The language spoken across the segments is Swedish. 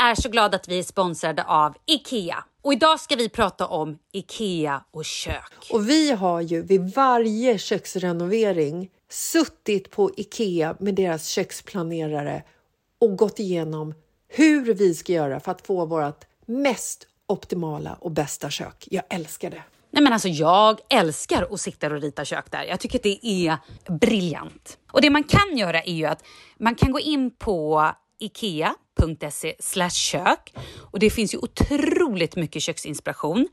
Är så glada att vi är sponsrade av IKEA. Och idag ska vi prata om IKEA och kök. Och vi har ju vid varje köksrenovering suttit på Ikea med deras köksplanerare och gått igenom hur vi ska göra för att få vårt mest optimala och bästa kök. Jag älskar det. Nej men alltså jag älskar att sitta och rita kök där. Jag tycker att det är briljant. Och det man kan göra är ju att man kan gå in på ikea.se kök och det finns ju otroligt mycket köksinspiration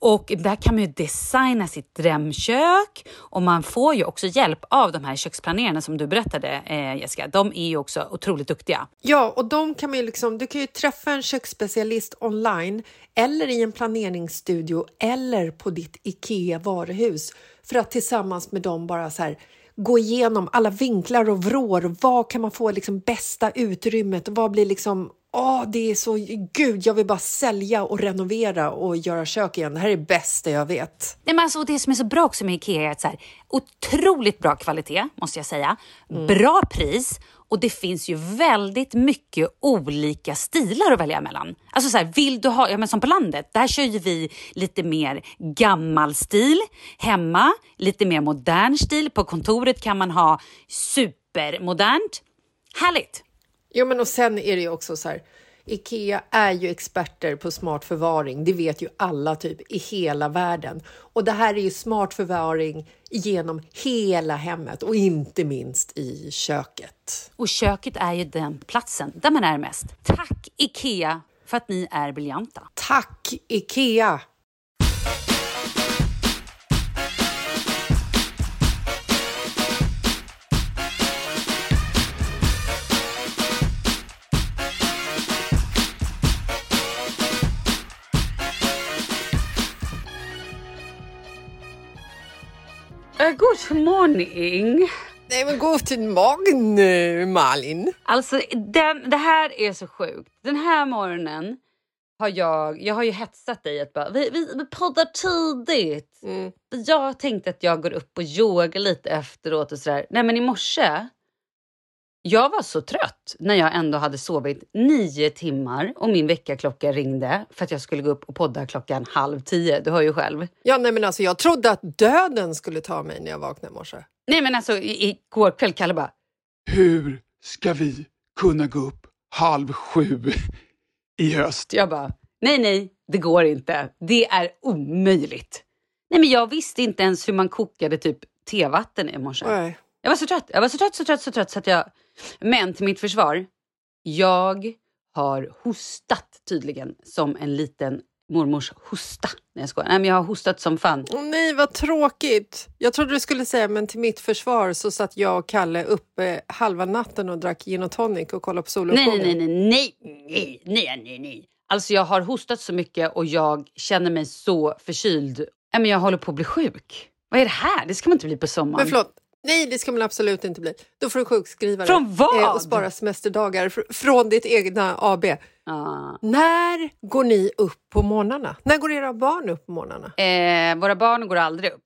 och där kan man ju designa sitt drömkök och man får ju också hjälp av de här köksplanerarna som du berättade eh, Jessica. De är ju också otroligt duktiga. Ja, och de kan man ju liksom, du kan ju träffa en köksspecialist online eller i en planeringsstudio eller på ditt IKEA varuhus för att tillsammans med dem bara så här gå igenom alla vinklar och vrår. Vad kan man få liksom bästa utrymmet? Vad blir liksom Åh, det är så... Gud, jag vill bara sälja och renovera och göra kök igen. Det här är det bästa jag vet. Nej, men alltså, det som är så bra också med Ikea är att så här, otroligt bra kvalitet, måste jag säga. Mm. Bra pris och det finns ju väldigt mycket olika stilar att välja mellan. Alltså så här, vill du ha, ja men som på landet, där kör ju vi lite mer gammal stil. Hemma, lite mer modern stil. På kontoret kan man ha supermodernt. Härligt! Jo, men och sen är det ju också så här. Ikea är ju experter på smart förvaring. Det vet ju alla typ i hela världen. Och det här är ju smart förvaring genom hela hemmet och inte minst i köket. Och köket är ju den platsen där man är mest. Tack Ikea för att ni är briljanta. Tack Ikea! Uh, good morning. Nej men god morgon eh, Malin. Alltså den, det här är så sjukt. Den här morgonen har jag, jag har ju hetsat dig att bara, vi, vi, vi poddar tidigt. Mm. Jag tänkte att jag går upp och yogar lite efteråt och sådär. Nej men i morse jag var så trött när jag ändå hade sovit nio timmar och min väckarklocka ringde för att jag skulle gå upp och podda klockan halv tio. Du hör ju själv. Ja, nej, men alltså, jag trodde att döden skulle ta mig när jag vaknade i morse. Nej, men alltså igår kväll, Kalle bara... Hur ska vi kunna gå upp halv sju i höst? Jag bara, nej, nej, det går inte. Det är omöjligt. Nej, men jag visste inte ens hur man kokade typ tevatten i morse. Nej. Jag var så trött, jag var så trött, så trött, så trött så att jag men till mitt försvar, jag har hostat tydligen som en liten mormors hosta. Nej, jag skojar. Nej, men jag har hostat som fan. Oh, nej, vad tråkigt. Jag trodde du skulle säga, men till mitt försvar så satt jag och Kalle uppe halva natten och drack gin och tonic och kollade på soluppgången. Nej, nej, nej, nej, nej, nej, nej. Alltså jag har hostat så mycket och jag känner mig så förkyld. Nej, men jag håller på att bli sjuk. Vad är det här? Det ska man inte bli på sommaren. Men förlåt, Nej, det ska man absolut inte bli. Då får du sjukskriva dig. Från vad? Eh, och spara semesterdagar fr från ditt egna AB. Ah. När går ni upp på morgnarna? När går era barn upp på morgnarna? Eh, våra barn går aldrig upp.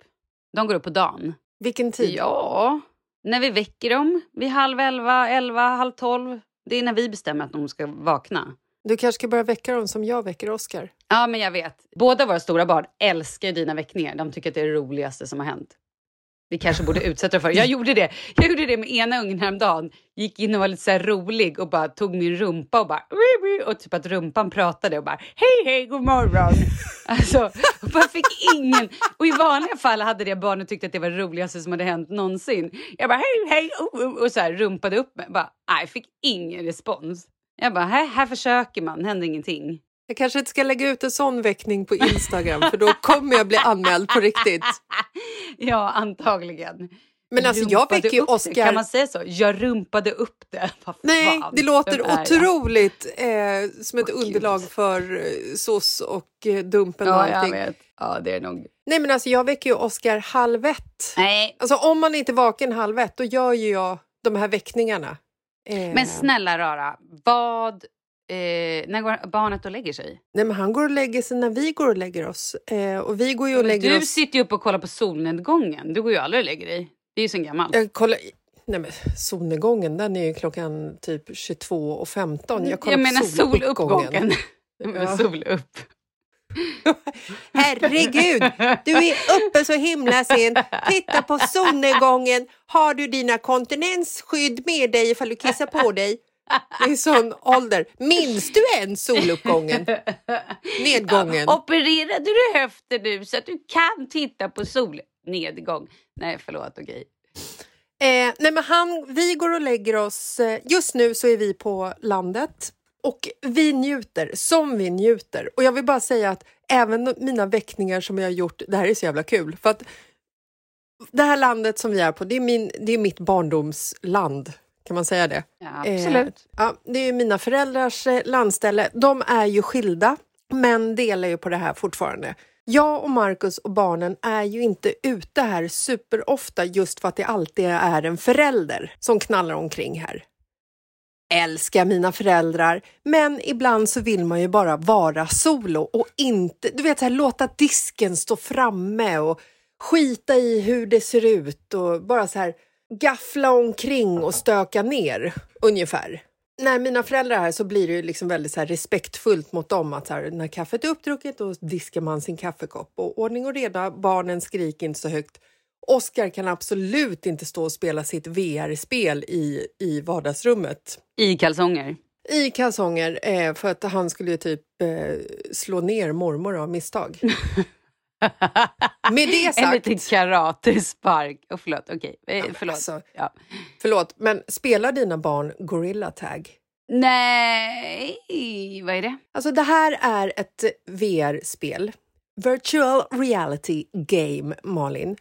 De går upp på dagen. Vilken tid? Ja, när vi väcker dem. Vid halv elva, elva, halv tolv. Det är när vi bestämmer att de ska vakna. Du kanske ska börja väcka dem som jag väcker Oscar. Ja, men jag vet. Båda våra stora barn älskar dina väckningar. De tycker att det är det roligaste som har hänt. Vi kanske borde utsätta för. Jag gjorde det. Jag gjorde det med ena ungen häromdagen. Gick in och var lite så rolig och bara tog min rumpa och bara... Och typ att rumpan pratade och bara hej hej god morgon. Alltså, och bara fick ingen... Och i vanliga fall hade det barnet tyckt att det var det roligaste som hade hänt någonsin. Jag bara hej hej och, och så här rumpade upp mig. Bara, nej, fick ingen respons. Jag bara här, här försöker man, händer ingenting. Jag kanske inte ska lägga ut en sån väckning på Instagram för då kommer jag bli anmäld på riktigt. ja, antagligen. Men alltså jag väcker ju Oscar... Kan man säga så? Jag rumpade upp det. Nej, det låter otroligt eh, som ett oh, underlag Gud. för eh, SOS och eh, Dumpen ja, och allting. Jag vet. Ja, det är nog... Nej, men alltså jag väcker ju Oscar halv ett. Nej. Alltså om man inte är vaken halv ett, då gör ju jag de här väckningarna. Eh... Men snälla rara, vad Eh, när går barnet och lägger sig? Nej, men han går och lägger sig när vi går och lägger oss. Eh, och vi går ju och lägger du oss... sitter ju upp och kollar på solnedgången. Du går ju aldrig och lägger dig. Det är ju sen gammalt. Jag kollar... Nej, men solnedgången den är ju klockan typ 22.15. Jag, jag menar soluppgången. ja. Solupp. Herregud, du är uppe så himla sent. Titta på solnedgången. Har du dina kontinensskydd med dig ifall du kissar på dig? Det är sån ålder. Minns du ens soluppgången? Nedgången? Ja, opererade du höften nu så att du kan titta på solnedgång? Nej, förlåt, okej. Eh, nej, men han, vi går och lägger oss... Eh, just nu så är vi på landet och vi njuter som vi njuter. Och jag vill bara säga att även mina väckningar som jag har gjort, det här är så jävla kul. För att det här landet som vi är på, det är, min, det är mitt barndomsland. Kan man säga det? Ja, absolut. Eh, ja, det är mina föräldrars eh, landställe. De är ju skilda, men delar ju på det här fortfarande. Jag och Marcus och barnen är ju inte ute här superofta just för att det alltid är en förälder som knallar omkring här. Älskar mina föräldrar, men ibland så vill man ju bara vara solo och inte, du vet, här, låta disken stå framme och skita i hur det ser ut och bara så här gaffla omkring och stöka ner, ungefär. När mina föräldrar är här så blir det liksom väldigt så respektfullt mot dem. att så här, När kaffet är uppdrucket då diskar man sin kaffekopp. Och ordning och reda, barnen skriker inte så högt. Oscar kan absolut inte stå och spela sitt VR-spel i, i vardagsrummet. I kalsonger? I kalsonger, eh, för att han skulle typ eh, slå ner mormor av misstag. Med det sagt... En liten karatespark. Oh, förlåt, okej. Okay. Eh, förlåt. Alltså, ja. förlåt, men spelar dina barn Gorilla Tag? Nej, vad är det? Alltså det här är ett VR-spel. Virtual Reality Game, Malin.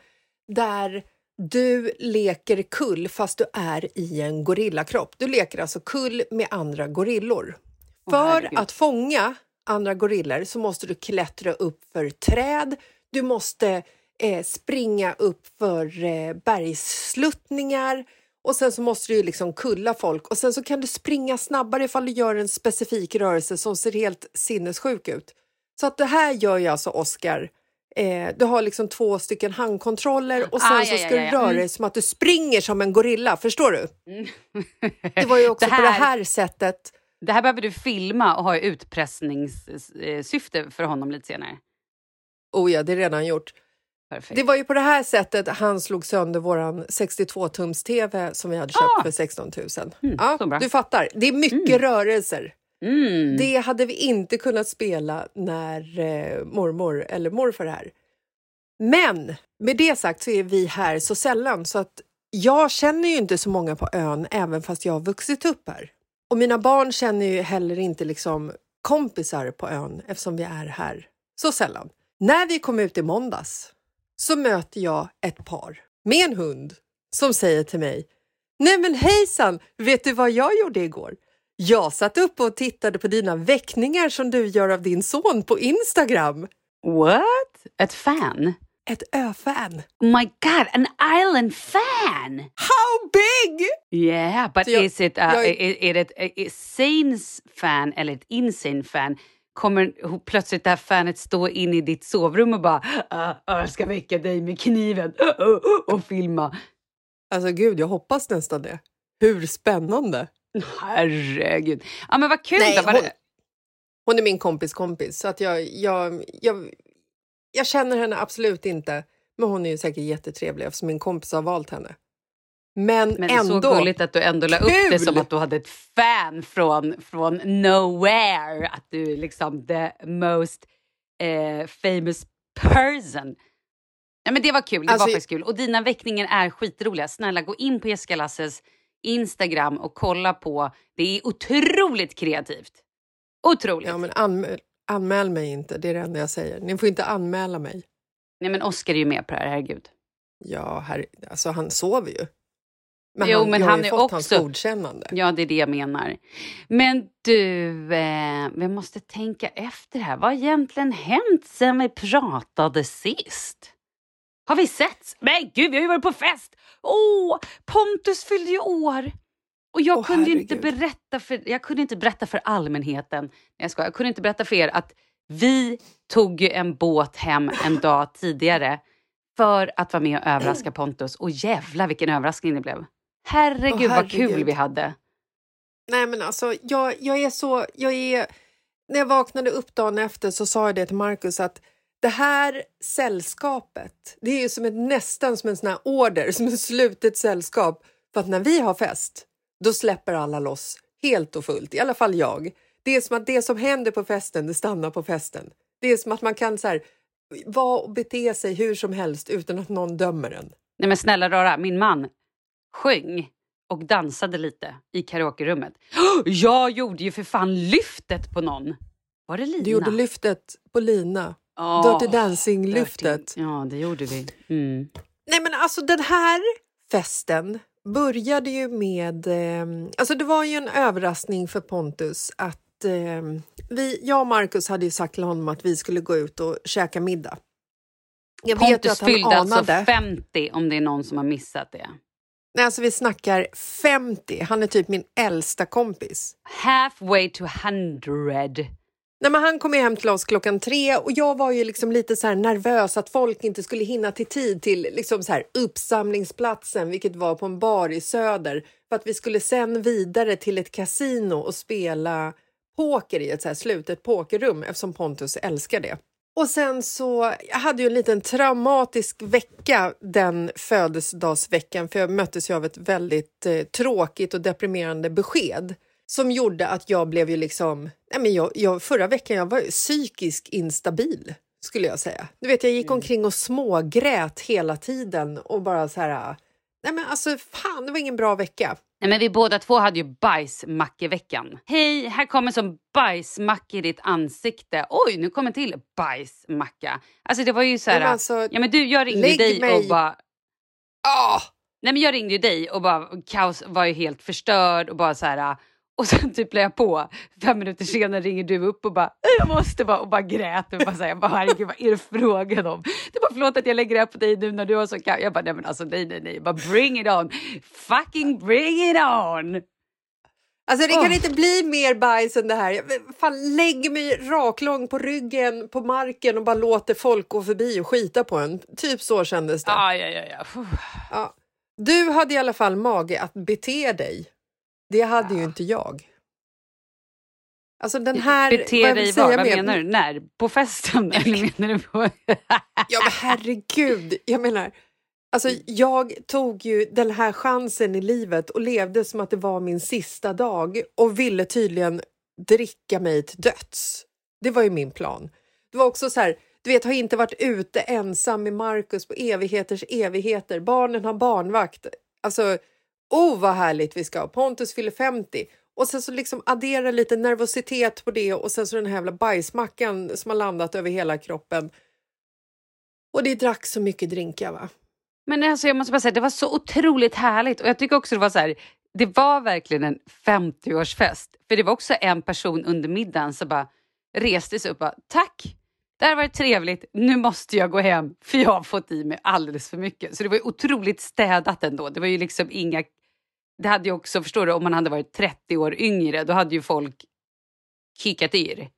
Där du leker kull fast du är i en gorillakropp. Du leker alltså kull med andra gorillor. Oh, För herregud. att fånga andra gorillor så måste du klättra upp för träd, du måste eh, springa upp för eh, bergssluttningar och sen så måste du liksom kulla folk och sen så kan du springa snabbare ifall du gör en specifik rörelse som ser helt sinnessjuk ut. Så att det här gör ju alltså Oscar. Eh, du har liksom två stycken handkontroller och sen ah, så ska du röra dig mm. som att du springer som en gorilla, förstår du? Mm. det var ju också det här... på det här sättet det här behöver du filma och ha utpressningssyfte för honom lite senare. Oh ja, det är redan gjort. Perfekt. Det var ju på det här sättet han slog sönder vår 62-tums-tv som vi hade köpt ah! för 16 000. Mm, ja, du fattar, det är mycket mm. rörelser. Mm. Det hade vi inte kunnat spela när eh, mormor eller morfar är här. Men med det sagt så är vi här så sällan så att jag känner ju inte så många på ön även fast jag har vuxit upp här. Och mina barn känner ju heller inte liksom kompisar på ön eftersom vi är här så sällan. När vi kom ut i måndags så möter jag ett par med en hund som säger till mig Nej men hejsan, vet du vad jag gjorde igår? Jag satt upp och tittade på dina väckningar som du gör av din son på Instagram. What? Ett fan? Ett ö-fan. Oh my god, an island fan! How big? Yeah, but jag, is it, uh, jag, är, det ett sanes fan eller ett insane fan? Kommer plötsligt det här fanet stå in i ditt sovrum och bara uh, jag ska väcka dig med kniven uh, uh, och filma? Alltså gud, jag hoppas nästan det. Hur spännande! Herregud. Ja, men vad kul! Nej, hon, hon, är min kompis kompis, så att jag, jag, jag, jag känner henne absolut inte. Men hon är ju säkert jättetrevlig eftersom min kompis har valt henne. Men, Men ändå... så gulligt att du ändå la upp det som att du hade ett fan från, från nowhere. Att du är liksom the most eh, famous person. Ja, men det var kul. Det Alltså- var faktiskt kul. Och dina väckningar är skitroliga. Snälla gå in på Jessica Lasses Instagram och kolla på. Det är otroligt kreativt. Otroligt. Ja, men anmäl, anmäl mig inte, det är det enda jag säger. Ni får inte anmäla mig. Nej, men Oscar är ju med på det här, herregud. Ja, herre, alltså han sover ju. Men Jo, han, men jag har han ju är fått också- hans godkännande. Ja, det är det jag menar. Men du, eh, vi måste tänka efter här. Vad har egentligen hänt sen vi pratade sist? Har vi sett? Men gud, vi har ju varit på fest! Åh, Pontus fyllde ju år! Och jag Åh, kunde inte herregud. berätta för, jag kunde inte berätta för allmänheten, jag, ska, jag kunde inte berätta för er att vi tog ju en båt hem en dag tidigare för att vara med och överraska Pontus. Och jävla vilken överraskning det blev. Herregud, Åh, vad kul herregud. vi hade. Nej, men alltså, jag, jag är så... Jag är, när jag vaknade upp dagen efter så sa jag det till Markus att det här sällskapet, det är ju som ett, nästan som en sån här order, som ett slutet sällskap. För att när vi har fest, då släpper alla loss helt och fullt, i alla fall jag. Det är som att det som händer på festen, det stannar på festen. Det är som att man kan så här, vara och bete sig hur som helst utan att någon dömer en. Nej men snälla rara, min man sjöng och dansade lite i karaokerummet. Jag gjorde ju för fan lyftet på någon. Var det Lina? Du gjorde lyftet på Lina. Åh, Dirty Dancing-lyftet. Ja, det gjorde vi. Mm. Nej men alltså den här festen började ju med... Eh, alltså det var ju en överraskning för Pontus att eh, vi, jag och Markus hade ju sagt till honom att vi skulle gå ut och käka middag. Jag vet Pontus att han fyllde alltså anade. 50 om det är någon som har missat det. Nej, alltså vi snackar 50. Han är typ min äldsta kompis. Halfway to 100. Nej, men han kom ju hem till oss klockan tre och jag var ju liksom lite så här nervös att folk inte skulle hinna till tid till liksom så här uppsamlingsplatsen, vilket var på en bar i Söder, för att vi skulle sen vidare till ett kasino och spela poker i ett så här slutet pokerrum eftersom Pontus älskar det. Och sen så, jag hade ju en liten traumatisk vecka den födelsedagsveckan för jag möttes ju av ett väldigt eh, tråkigt och deprimerande besked som gjorde att jag blev ju liksom... Nej men jag, jag, förra veckan jag var psykiskt instabil, skulle jag säga. Du vet, jag gick omkring och smågrät hela tiden och bara så här... Nej men alltså, fan, det var ingen bra vecka. Nej, men vi båda två hade ju bajsmackeveckan. Hej, här kommer som bajsmacka i ditt ansikte. Oj, nu kommer till bajsmacka. Alltså det var ju så här... Men alltså, ja, men du, jag ringde dig mig- och bara... Ah! Nej, men jag ringde ju dig och bara kaos var ju helt förstörd och bara så här. Och sen typ la jag på. Fem minuter senare ringer du upp och bara jag måste bara och bara grät och bara säga bara herregud vad är det frågan om? Är bara förlåt att jag lägger det här på dig nu när du har så kaos. Jag bara nej men alltså nej nej nej bara bring it on. Fucking bring it on. Alltså det kan Åh. inte bli mer bajs än det här. Jag fan, lägger mig raklång på ryggen på marken och bara låter folk gå förbi och skita på en. Typ så kändes det. Ja ja ja ja. Ja. Du hade i alla fall mage att bete dig. Det hade ju inte jag. Alltså den här... Bete dig vad? Vad med- menar du? När? På festen? Eller menar du på... Ja men herregud, jag menar... Alltså jag tog ju den här chansen i livet och levde som att det var min sista dag och ville tydligen dricka mig till döds. Det var ju min plan. Det var också så här, du vet, har inte varit ute ensam med Markus på evigheters evigheter. Barnen har barnvakt. Alltså, oh vad härligt vi ska ha. Pontus fyller 50. Och sen så liksom addera lite nervositet på det och sen så den här jävla bajsmackan som har landat över hela kroppen. Och det drack så mycket drinkar va? Men alltså jag måste bara säga, det var så otroligt härligt och jag tycker också det var så här, det var verkligen en 50-årsfest. För det var också en person under middagen som bara reste sig upp och bara, tack, det här var trevligt, nu måste jag gå hem för jag har fått i mig alldeles för mycket. Så det var ju otroligt städat ändå. Det var ju liksom inga, det hade ju också, förstår du, om man hade varit 30 år yngre, då hade ju folk kikat yr.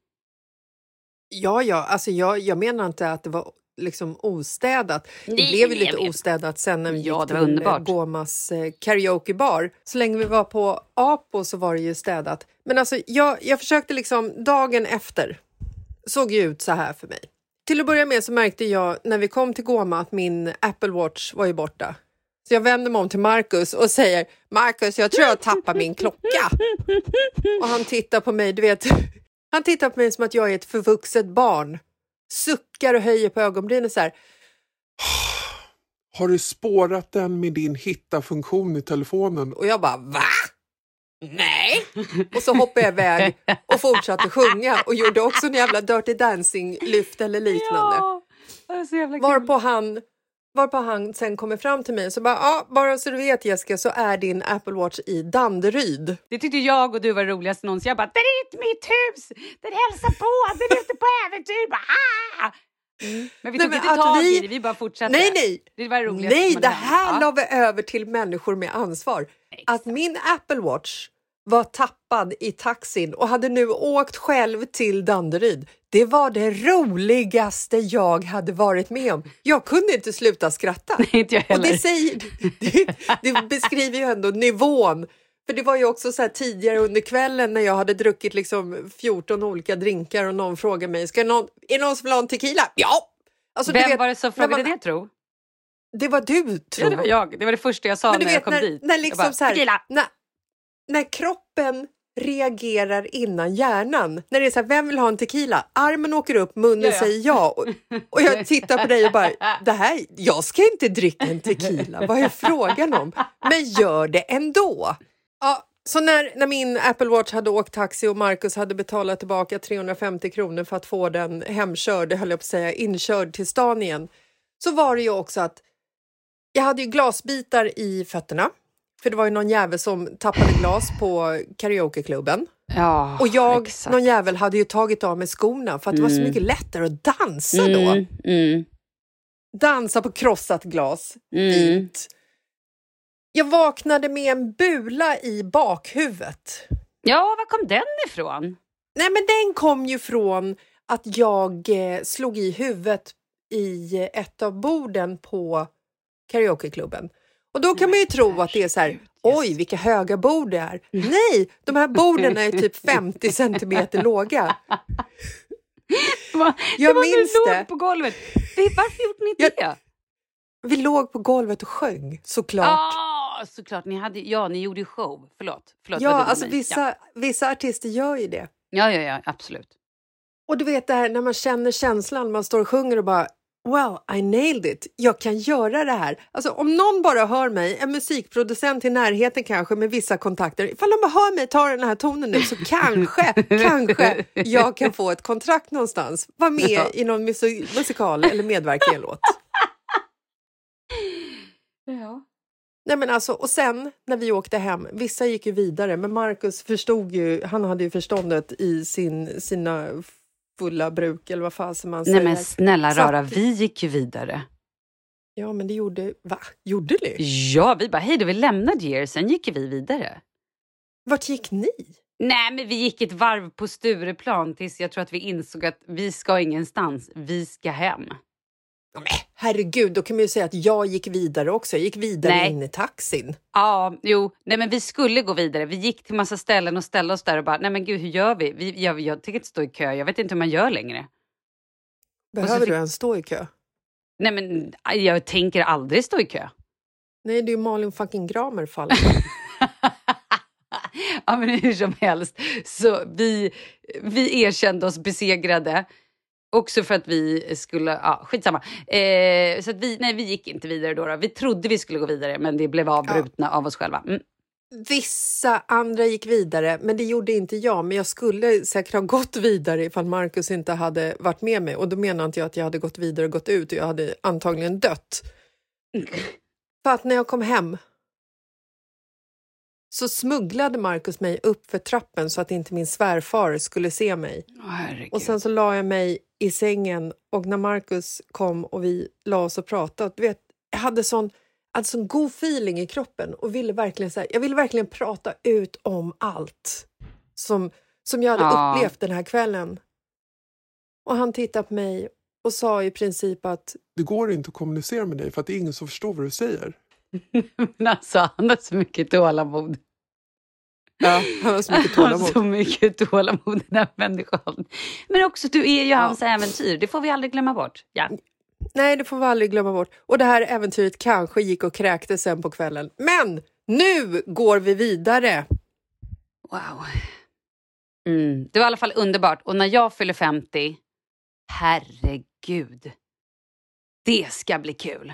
Ja, ja, alltså jag, jag menar inte att det var liksom ostädat. Nej, det blev ju lite vet. ostädat sen när vi Ja, gick till underbart. eh, Gomas eh, karaokebar. Så länge vi var på Apo så var det ju städat. Men alltså jag, jag försökte liksom, dagen efter såg ju ut så här för mig. till att börja med så märkte jag när vi kom till Goma att min Apple Watch var ju borta. Så jag vänder mig om till Marcus och säger Marcus, jag tror jag tappar min klocka. Och han tittar på mig, du vet, han tittar på mig som att jag är ett förvuxet barn. Suckar och höjer på ögonbrynen så här. Har du spårat den med din hitta-funktion i telefonen? Och jag bara va? Nej! Och så hoppade jag iväg och fortsatte sjunga och gjorde också en jävla Dirty Dancing-lyft eller liknande. Ja, det är så jävla kul. Varpå han, varpå han sen kommer fram till mig och så bara, ja, bara så du vet Jessica så är din Apple Watch i Danderyd. Det tyckte jag och du var roligast någonsin. Jag bara, det är inte mitt hus! Den hälsar på, den är ute på äventyr! Bara, ah! Men vi Nej, tog men inte tag vi- i det, vi bara fortsatte. Nej, nej! Det var det Nej, det här la vi över till människor med ansvar. Att min Apple Watch var tappad i taxin och hade nu åkt själv till Danderyd. Det var det roligaste jag hade varit med om. Jag kunde inte sluta skratta. Nej, inte jag Och det, heller. säger, det, det beskriver ju ändå nivån. För det var ju också så här tidigare under kvällen när jag hade druckit liksom 14 olika drinkar och någon frågade mig, Ska någon, är någon som vill ha en tequila? Ja! Alltså, Vem vet, var det som frågade man- det tro? Det var du, tror Ja, det var jag. Det var det första jag sa när jag kom när, dit. när, Jag liksom bara, så här, "Tequila!" när, när kroppen reagerar innan hjärnan. När det är så här, vem vill ha en tequila? Armen åker upp, munnen Ja, ja. säger ja. Och, och jag tittar på dig och bara, det här, jag ska inte dricka en tequila. Vad är frågan om? Men gör det ändå. Ja, så när, när min Apple Watch hade åkt taxi och Marcus hade betalat tillbaka 350 kronor för att få den hemkörd, höll jag på att säga, inkörd till stan igen, så var det ju också att jag hade ju glasbitar i fötterna. För det var ju någon jävel som tappade glas på karaokeklubben. Ja, Och jag, exakt. någon jävel, hade ju tagit av mig skorna för att det var så mycket lättare att dansa då. Mm, mm, Dansa på krossat glas. mm. Fint. Jag vaknade med en bula i bakhuvudet. Ja, var kom den ifrån? Nej, men den kom ju från att jag eh, slog i huvudet i eh, ett av borden på karaokeklubben. Och då kan man ju tro att det är så här, oj vilka höga bord det är. Nej, de här borden är typ 50 centimeter låga. Det var, Jag det var minns du det. låg på golvet. Varför gjorde ni Jag- det? Vi låg på golvet och sjöng såklart. Ja, såklart. Ni, hade, ja, ni gjorde ju show. Förlåt. Förlåt ja, alltså vissa, vissa artister gör ju det. Ja, ja, ja, absolut. Och du vet det här när man känner känslan, man står och sjunger och bara Well, I nailed it. Jag kan göra det här. Alltså om någon bara hör mig, en musikproducent i närheten kanske med vissa kontakter, ifall de bara hör mig ta den här tonen nu så kanske, kanske jag kan få ett kontrakt någonstans. Vara med Ja. i någon musi- musikal eller medverka i en låt. Ja. Nej men alltså, och sen när vi åkte hem, vissa gick ju vidare, men Marcus förstod ju, han hade ju förståndet i sin, sina fulla bruk eller vad fasen man säger. Nej men snälla Så att- rara, vi gick ju vidare. Ja, men det gjorde... Va? Gjorde ni? Ja, vi bara hej då, vi lämnade er, sen gick vi vidare. Vart gick ni? Nej, men vi gick ett varv på Stureplan tills jag tror att vi insåg att vi ska ingenstans, vi ska hem. Men, herregud, då kan man ju säga att jag gick vidare också. Jag gick vidare Nej. in i taxin. Ja, jo, nej men vi skulle gå vidare. Vi gick till massa ställen och ställde oss där och bara, nej men gud hur gör vi? vi jag, jag tänker inte stå i kö, jag vet inte hur man gör längre. Behöver fick- du ens stå i kö? Nej men jag tänker aldrig stå i kö. Nej, det är ju Malin fucking Gramer fallet. ja men hur som helst, så vi, vi erkände oss besegrade. Också för att vi skulle, ja skitsamma. Eh, så vi, nej vi gick inte vidare då, då. Vi trodde vi skulle gå vidare men det blev avbrutna av oss själva. Mm. Vissa andra gick vidare, men det gjorde inte jag. Men jag skulle säkert ha gått vidare ifall Marcus inte hade varit med mig. Och då menar inte jag att jag hade gått vidare och gått ut och jag hade antagligen dött. För att när jag kom hem så smugglade Marcus mig upp för trappen så att inte min svärfar skulle se mig. Herregud. Och sen så la jag mig i sängen och när Marcus kom och vi la oss och pratade, du vet, jag hade sån, hade sån god feeling i kroppen och ville verkligen, så här, jag ville verkligen prata ut om allt som, som jag hade Ja. upplevt den här kvällen. Och han tittade på mig och sa i princip att Det går inte att kommunicera med dig för att det är ingen som förstår vad du säger. Men alltså han har så mycket tålamod. Ja, han har så mycket Han har tålamod. så mycket tålamod den här människan. Men också du är ju hans äventyr, det får vi aldrig glömma bort. Ja. Nej, det får vi aldrig glömma bort. Och det här äventyret kanske gick och kräktes sen på kvällen. Men nu går vi vidare. Wow. Mm. Det var i alla fall underbart. Och när jag fyller 50, herregud. Det ska bli kul.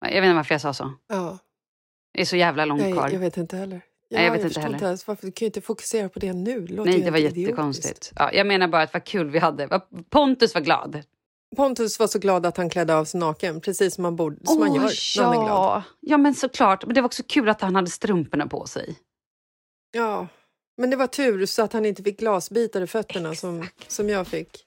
Jag vet inte varför jag sa så. Ja, Det är så jävla långt nej, kvar. jag vet inte heller. Nej, jag vet inte förstår heller. ens varför du kan ju inte fokusera på det nu. Det Nej, det var jättekonstigt. Ja, jag menar bara att vad kul vi hade. Pontus var glad. Pontus var så glad att han klädde av sig naken, precis som man, borde, som man gör när man är glad. ja. ja, men såklart. Men det var också kul att han hade strumporna på sig. Ja, men det var tur så att han inte fick glasbitar i fötterna som, som jag fick.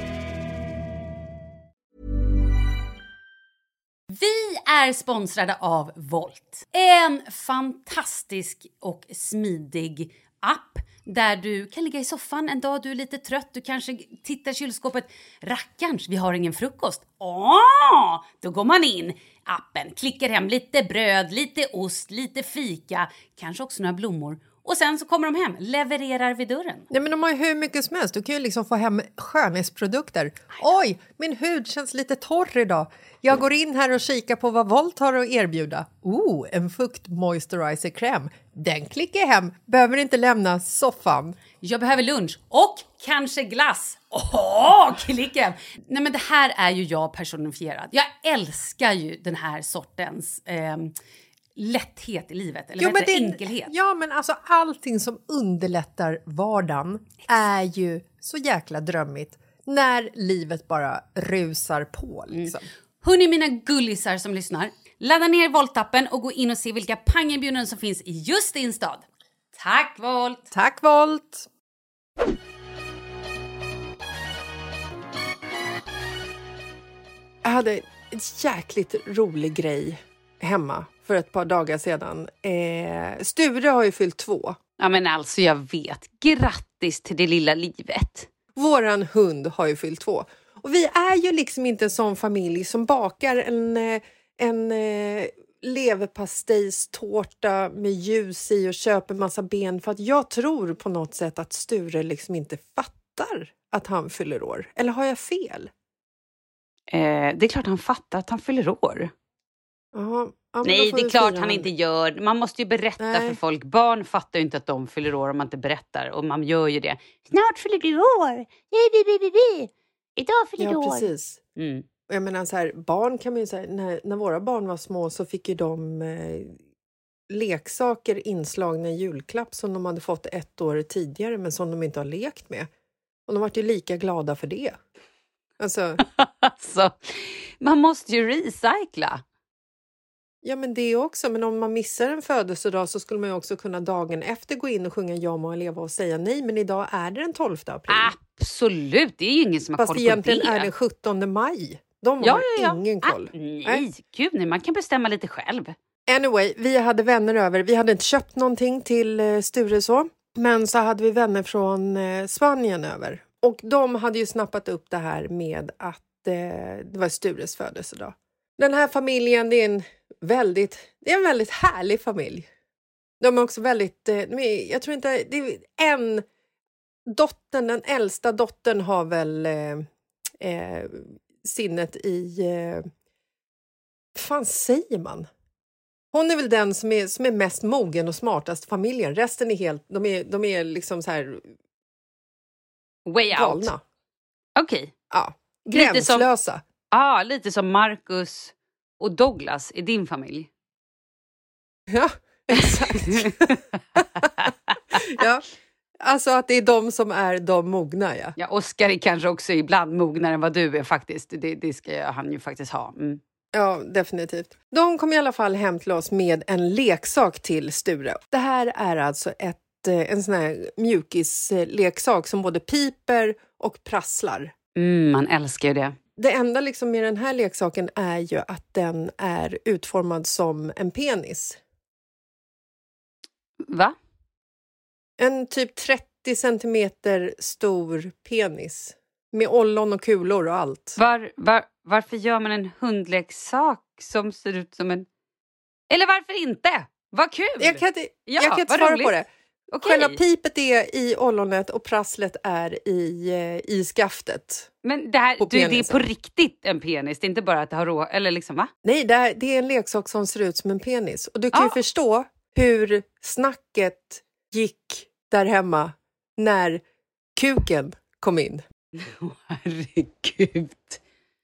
Är sponsrade av Volt. En fantastisk och smidig app där du kan ligga i soffan en dag du är lite trött. Du kanske tittar i kylskåpet. Rackarns, vi har ingen frukost. Åh! Då går man in appen, klickar hem lite bröd, lite ost, lite fika, kanske också några blommor. Och sen så kommer de hem, levererar vid dörren. Nej, men de har ju hur mycket som helst. Du kan ju liksom få hem skönhetsprodukter. Oj, min hud känns lite torr idag. Jag går in här och kikar på vad Volt har att erbjuda. Oh, en fukt moisturizer-kräm. Den klickar jag hem. Behöver inte lämna soffan. Jag behöver lunch och kanske glass. Åh, klicka! Nej men det här är ju jag personifierad. Jag älskar ju den här sortens ehm, lätthet i livet, eller vad heter det? enkelhet. Ja, men alltså allting som underlättar vardagen är ju så jäkla drömmigt när livet bara rusar på. Liksom. Hörni mina gullisar som lyssnar, ladda ner Volt-appen och gå in och se vilka pangerbjudanden som finns i just din stad. Tack Volt! Tack Volt! Jag hade en jäkligt rolig grej hemma för ett par dagar sedan. Eh, Sture har ju fyllt två. Ja men alltså jag vet. Grattis till det lilla livet. Våran hund har ju fyllt två. Och vi är ju liksom inte en sån familj som bakar en, eh, en eh, leverpastejstårta med ljus i och köper massa ben för att jag tror på något sätt att Sture liksom inte fattar att han fyller år. Eller har jag fel? Eh, det är klart han fattar att han fyller år. Ja, då Nej, det är klart han inte gör. Man måste ju berätta Nej. för folk. Barn fattar ju inte att de fyller år om man inte berättar. Och man gör ju det. Snart fyller du år! Idag fyller du Ja, år. precis. Mm. Jag menar så här, barn kan man ju säga, när, när våra barn var små så fick ju de eh, leksaker inslagna i julklapp som de hade fått ett år tidigare men som de inte har lekt med. Och de var ju lika glada för det. Alltså, Alltså, man måste ju recycla. Ja men det också, men om man missar en födelsedag så skulle man ju också kunna dagen efter gå in och sjunga Ja må leva och säga nej, men idag är det den 12 april. Absolut, det är ju ingen som har Fast koll på egentligen det. är det 17 maj. De ja, har ja, ja. ingen koll. Ah, nej, gud nej, man kan bestämma lite själv. Anyway, vi hade vänner över. Vi hade inte köpt någonting till eh, Sture så, men så hade vi vänner från eh, Spanien över. Och de hade ju snappat upp det här med att eh, det var Stures födelsedag. Den här familjen, det är en väldigt, det är en väldigt härlig familj. De är också väldigt, eh, är, jag tror inte, det är en dottern, den äldsta dottern har väl eh, eh, sinnet i eh, fan säger man? Hon är väl den som är, som är mest mogen och smartast i familjen. Resten är helt, de är, de är liksom så här Way out. galna. Okej. Ja, Lite som- gränslösa. Ah, lite som Marcus och Douglas i din familj. Ja, exakt. ja. Alltså att det är de som är de mogna, ja. ja, Oscar är kanske också ibland mognare än vad du är faktiskt. Det, det ska han ju faktiskt ha. Mm. Ja, definitivt. De kom i alla fall hem till oss med en leksak till Sture. Det här är alltså ett, eh, en sån här mjukisleksak som både piper och prasslar. Mm, man älskar ju det. Det enda liksom med den här leksaken är ju att den är utformad som en penis. Va? En typ 30 centimeter stor penis. Med ollon och kulor och allt. Var, var, varför gör man en hundleksak som ser ut som en... Eller varför inte? Vad kul! Jag kan inte, Ja, jag kan inte svara roligt. på det. Okej. Själva pipet är i ollonet och prasslet är i, eh, i skaftet. Men det, här, du, det är på riktigt en penis, det är inte bara att det har rå... Eller liksom, va? Nej, det är, det är en leksak som ser ut som en penis. Och du kan ju Ah. förstå hur snacket gick där hemma när kuken kom in. Herregud.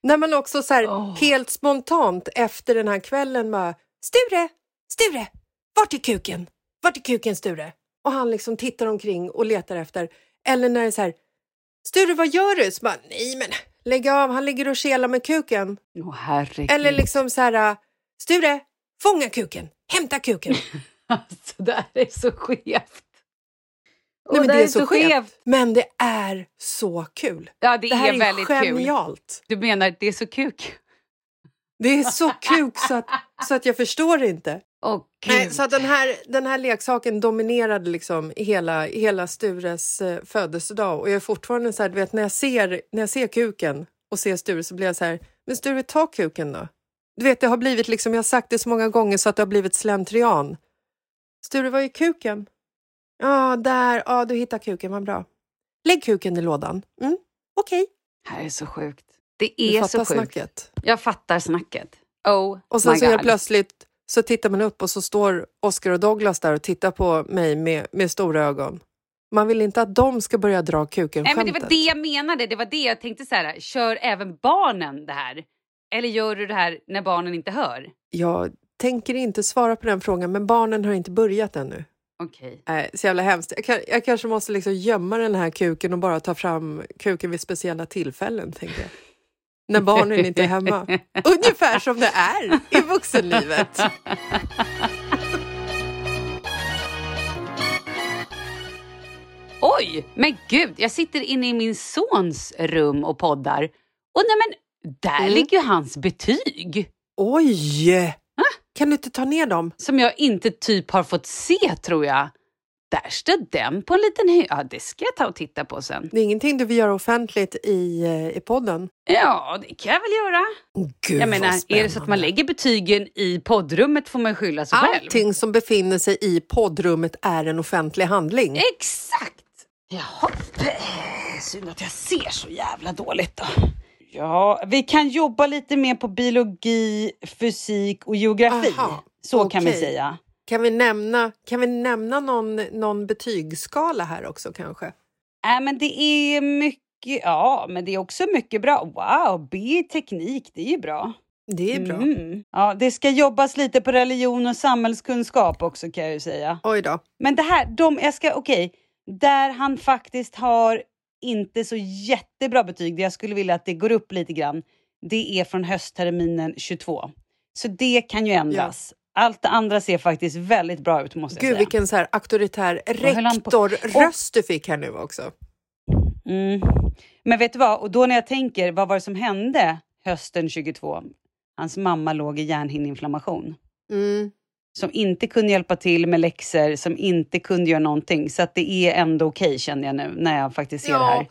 När man också så här, Åh. helt spontant efter den här kvällen bara Sture, Sture, vart är kuken? Vart är kuken Sture? Och han liksom tittar omkring och letar efter. Eller när det är så här Sture, vad gör du? Så bara, nej men lägg av, han ligger och kelar med kuken. Herregud. Eller liksom så här Sture, fånga kuken, hämta kuken. Alltså, det här är så skevt. Nej, men det det här är så skevt. Men det är så kul. Ja, det, Det här är är, väldigt kul. genialt. Du menar det är så kuk? Det är så kuk så att, så att jag förstår inte. Åh, gud. Nej, så att den, här, den här leksaken dominerade liksom hela, hela Stures eh, födelsedag. Och jag är fortfarande så här, du vet, när jag, ser, när jag ser kuken och ser Sture så blir jag så här, men Sture, ta kuken då. Du vet, det har blivit liksom, jag har sagt det så många gånger så att det har blivit slentrian. Sture, var är kuken? Ja, där. Ja, du hittar kuken, vad bra. Lägg kuken i lådan. Mm, Okej, Det här är så sjukt. Det är så sjukt. snacket. Jag fattar snacket. Oh Och sen my så helt God. plötsligt så tittar man upp och så står Oscar och Douglas där och tittar på mig med, med stora ögon. Man vill inte att de ska börja dra kuken Nej, men det var det jag menade. Det var det jag tänkte så här. Kör även barnen det här? Eller gör du det här när barnen inte hör? Jag tänker inte svara på den frågan, men barnen har inte börjat ännu. Okej. Nej, så jävla hemskt. Jag, kan, jag kanske måste liksom gömma den här kuken och bara ta fram kuken vid speciella tillfällen, tänker jag. När barnen inte är hemma. Ungefär som det är i vuxenlivet. Oj, men gud, jag sitter inne i min sons rum och poddar. Och nej men, där Mm. ligger ju hans betyg. Oj! Kan du inte ta ner dem? Som jag inte typ har fått se tror jag. Där står den på en liten hy. Ja, det ska jag ta och titta på sen. Det är ingenting du vill göra offentligt i, eh, i podden? Ja, det kan jag väl göra. Gud, jag menar, är det så att man lägger betygen i poddrummet får man skylla sig själv. Allting som befinner sig i poddrummet är en offentlig handling. Exakt! Jaha, eh, synd att jag ser så jävla dåligt då. Ja, vi kan jobba lite mer på biologi, fysik och geografi. Aha, så kan vi säga. Kan vi nämna, kan vi nämna någon, någon betygsskala här också kanske? Äh, men det är mycket, ja, men det är också mycket bra. Wow, B teknik, det är ju bra. Det är bra. Mm. Ja, det ska jobbas lite på religion och samhällskunskap också kan jag ju säga. Oj då. Men det här, de, jag ska, okej, där han faktiskt har inte så jättebra betyg, jag skulle vilja att det går upp lite grann, det är från höstterminen 22. Så det kan ju ändras. Allt det andra ser faktiskt väldigt bra ut måste jag Gud säga. vilken så här auktoritär rektorröst du fick här nu också. Mm. Men vet du vad, och då när jag tänker, vad var det som hände hösten 22? Hans mamma låg i hjärnhinneinflammation. Mm. Som inte kunde hjälpa till med läxor, som inte kunde göra någonting. Så att det är ändå okej känner jag nu, när jag faktiskt ser det Ja. här.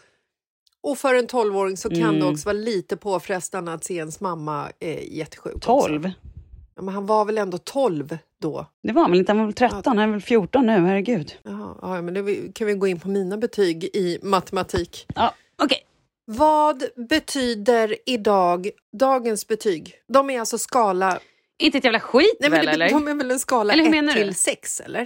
Och för en tolvåring så kan Mm. det också vara lite påfrestande att se ens mamma eh, jättesjuk. också. 12? Ja, men han var väl ändå 12 då? Det var han väl inte? Han var väl 13? Han är väl 14 nu, herregud. Jaha, ja, men det kan vi gå in på mina betyg i matematik. Ja, okej. Vad betyder idag dagens betyg? De är alltså skala... Inte ett jävla skit Nej, men väl, eller? de är väl en skala Eller hur 1 menar du? till 6, eller?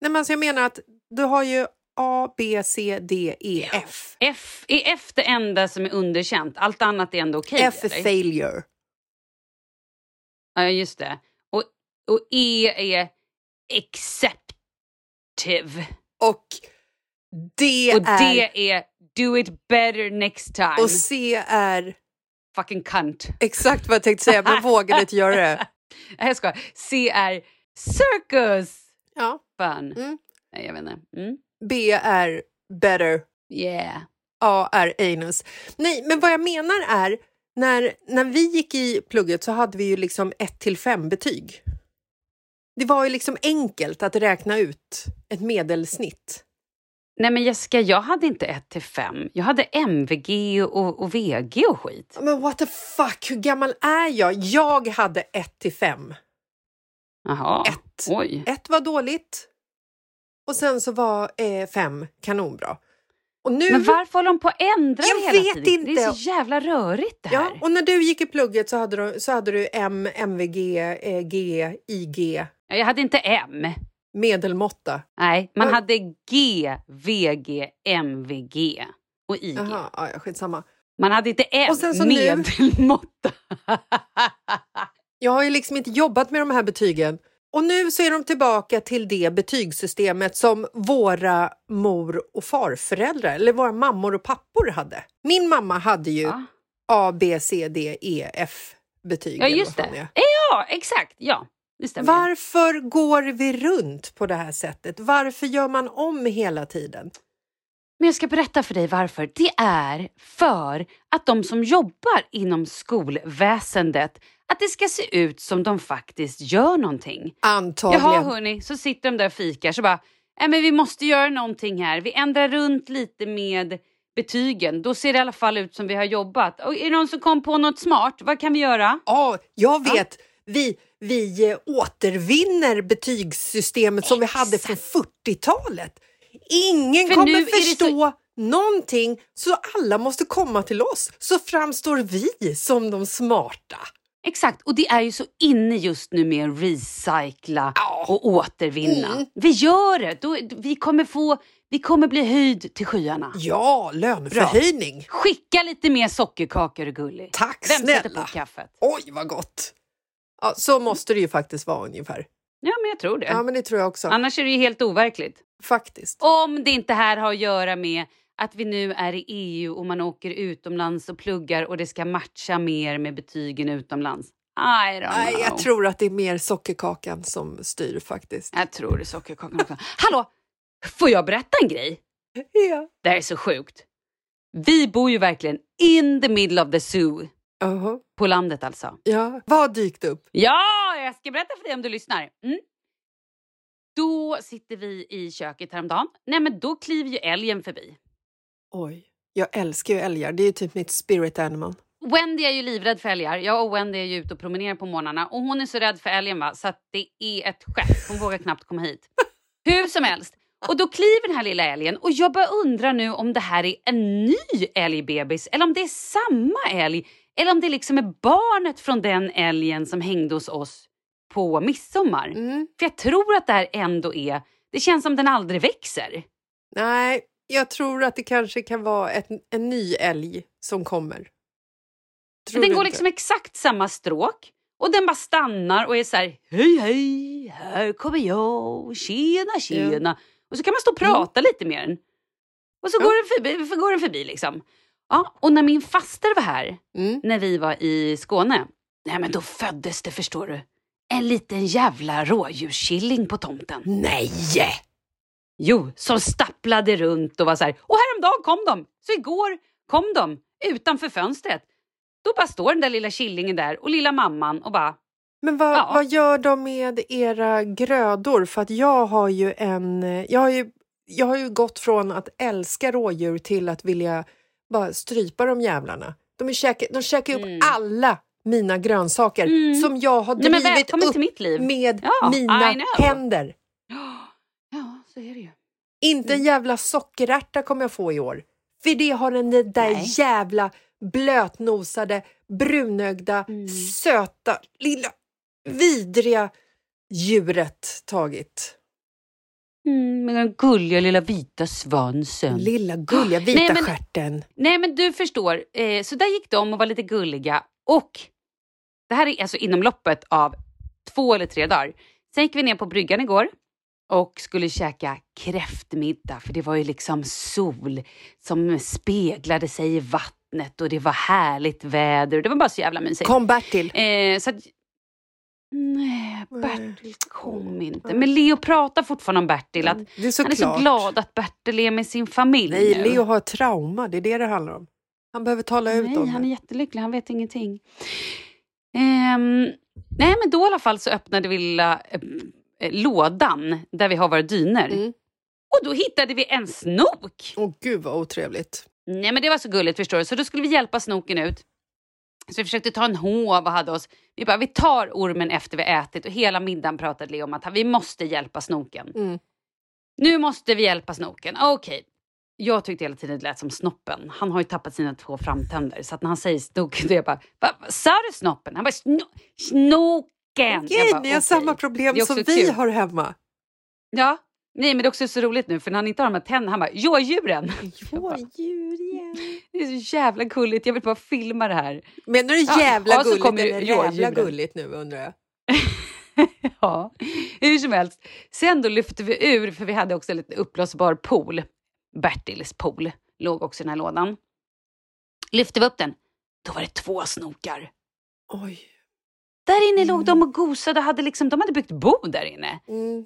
Nej, men alltså jag menar att du har ju A, B, C, D, E, F. F, är F det enda som är underkänt? Allt annat är ändå okej? F är failure. Ja, just det. Och, och E är acceptive. Och D Och är... D är do it better next time. Och C är Fucking cunt. exakt vad jag tänkte säga, men vågade inte göra det. Nej, jag skojar. C är circus. Ja. Fun. Mm. Nej, jag vet inte. Mm. B är better. Yeah. A är anus. Nej, men vad jag menar är när, när vi gick i plugget så hade vi ju liksom 1 till 5 betyg. Det var ju liksom enkelt att räkna ut ett medelsnitt. Nej men Jessica, jag hade inte 1 till 5. Jag hade MVG och, och VG och skit. Men what the fuck, hur gammal är jag? Jag hade 1 till 5. Jaha. Ett. Oj. 1 var dåligt och sen så var 5 kanonbra. Nu, Men varför håller de på att ändra Jag hela vet tiden? Det är inte. så jävla rörigt det här. ja, och när du gick i plugget så hade du, så hade du M, MVG, eh, G, IG, Jag hade inte M. medelmåtta. Nej, man Vad- hade G, VG, MVG och IG. Jaha, ja, skitsamma. Man hade inte M, Och sen så nu- medelmåtta. Jag har ju liksom inte jobbat med de här betygen. Och nu så är de tillbaka till det betygssystemet som våra mor och farföräldrar, eller våra mammor och pappor hade. Min mamma hade ju Va? A, B, C, D, E, F betyg. Ja, just det. är. Ja, exakt. Ja. Varför går vi runt på det här sättet? Varför gör man om hela tiden? Men jag ska berätta för dig varför. Det är för att de som jobbar inom skolväsendet, att det ska se ut som de faktiskt gör någonting. Antagligen. Jaha hörni, så sitter de där och fikar så bara, nej men vi måste göra någonting här. Vi ändrar runt lite med betygen. Då ser det i alla fall ut som vi har jobbat. Och är det någon som kom på något smart? Vad kan vi göra? Ja, jag vet. Vi, vi eh, återvinner betygssystemet som vi hade från 40-talet. Ingen För kommer förstå någonting, så alla måste komma till oss. Så framstår vi som de smarta. Exakt, och det är ju så inne just nu med att recycla och återvinna. Mm. Vi gör det! Då, vi, kommer få, vi kommer bli höjd till skyarna. Ja, löneförhöjning. Skicka lite mer sockerkakor och gullig. Tack Vem sätter snälla. på kaffet? Oj, vad gott. Ja, så måste det ju faktiskt vara ungefär. Ja, men jag tror det. Ja, men det tror jag också. Annars är det ju helt overkligt. Faktiskt. Om det inte här har att göra med att vi nu är i EU och man åker utomlands och pluggar och det ska matcha mer med betygen utomlands. I don't know. jag tror att det är mer sockerkakan som styr faktiskt. Jag tror det är sockerkakan också. Hallå! Får jag berätta en grej? Ja. Det här är så sjukt. Vi bor ju verkligen in the middle of the zoo. Jaha. På landet alltså. Ja. Vad har dykt upp? Ja, jag ska berätta för dig om du lyssnar. Mm. Då sitter vi i köket häromdagen. Nej, men då kliver ju älgen förbi. Oj, jag älskar ju älgar. Det är ju typ mitt spirit animal. Wendy är ju livrädd för älgar. Jag och Wendy är ju ute och promenerar på morgnarna och hon är så rädd för älgen va, så att det är ett skämt. Hon vågar knappt komma hit. Hur som helst. Och då kliver den här lilla älgen och jag bara undrar nu om det här är en ny älgbebis eller om det är samma älg eller om det liksom är barnet från den älgen som hängde hos oss på midsommar. Mm. För jag tror att det här ändå är, det känns som den aldrig växer. Nej, jag tror att det kanske kan vara ett, en ny älg som kommer. Tror den går inte? liksom exakt samma stråk och den bara stannar och är så här hej hej, här kommer jag, tjena tjena. Och så kan man stå och prata lite med den. Och så Ja. går, den förbi, går den förbi liksom. Ja, och när min faster var här, Mm. när vi var i Skåne, nej men då föddes det förstår du. En liten jävla rådjurskilling på tomten. Nej! Jo, som stapplade runt och var så här. Och häromdagen kom de! Så igår kom de utanför fönstret. Då bara står den där lilla killingen där och lilla mamman och bara Men vad, Ja. vad gör de med era grödor? För att jag har ju en... Jag har ju, jag har ju gått från att älska rådjur till att vilja bara strypa de jävlarna. De, käka, de käkar upp Mm. alla mina grönsaker Mm. som jag har Nej drivit välkommen upp med Ja, mina händer. Ja, så är det ju. Inte en jävla sockerärta kommer jag få i år. För det har den där Nej. jävla blötnosade, brunögda, Mm. söta, lilla, vidriga djuret tagit. Mm, med den gulliga lilla vita svansen. Lilla gulliga vita Nej, men- stjärten. Nej men du förstår, eh, så där gick de och var lite gulliga och det här är alltså inom loppet av två eller tre dagar. Sen gick vi ner på bryggan igår och skulle käka kräftmiddag för det var ju liksom sol som speglade sig i vattnet och det var härligt väder och det var bara så jävla mysigt. Kom Bertil. Eh, så att, nej, Bertil kom inte. Men Leo pratar fortfarande om Bertil. Att Det är så han är så glad att Bertil är med sin familj Nej, nu. Leo har trauma. Det är det det handlar om. Han behöver tala ut Nej, om han är det. jättelycklig. Han vet ingenting. Ehm, nej, men då i alla fall så öppnade vi lilla eh, eh, lådan där vi har våra dyner. Mm. Och då hittade vi en snok. Åh gud vad otrevligt. Nej, men det var så gulligt förstår du. Så då skulle vi hjälpa snoken ut. Så vi försökte ta en hov och hade oss. Vi bara, vi tar ormen efter vi ätit och hela middagen pratade Leo om att vi måste hjälpa snoken. Mm. Nu måste vi hjälpa snoken. Okej. Jag tyckte hela tiden det lät som snoppen. Han har ju tappat sina två framtänder. Så att när han säger snoken, då är jag bara, Va, sa du snoppen? Han bara, Sno snoken! Jag Okej, bara, ni har okej. samma problem som vi kul. har hemma. Ja, nej men det är också så roligt nu för när han inte har de här tänderna, han bara, igen. Det är så jävla gulligt, jag vill bara filma det här. Menar du Ja, jävla så gulligt eller jävla gulligt nu undrar jag? Ja, hur som helst. Sen då lyfte vi ur, för vi hade också en lite uppblåsbar pool. Bertils pool låg också i den här lådan. Lyfte vi upp den, då var det två snokar. Oj. Där inne låg de och gosade, hade liksom, de hade byggt bo där inne. Mm.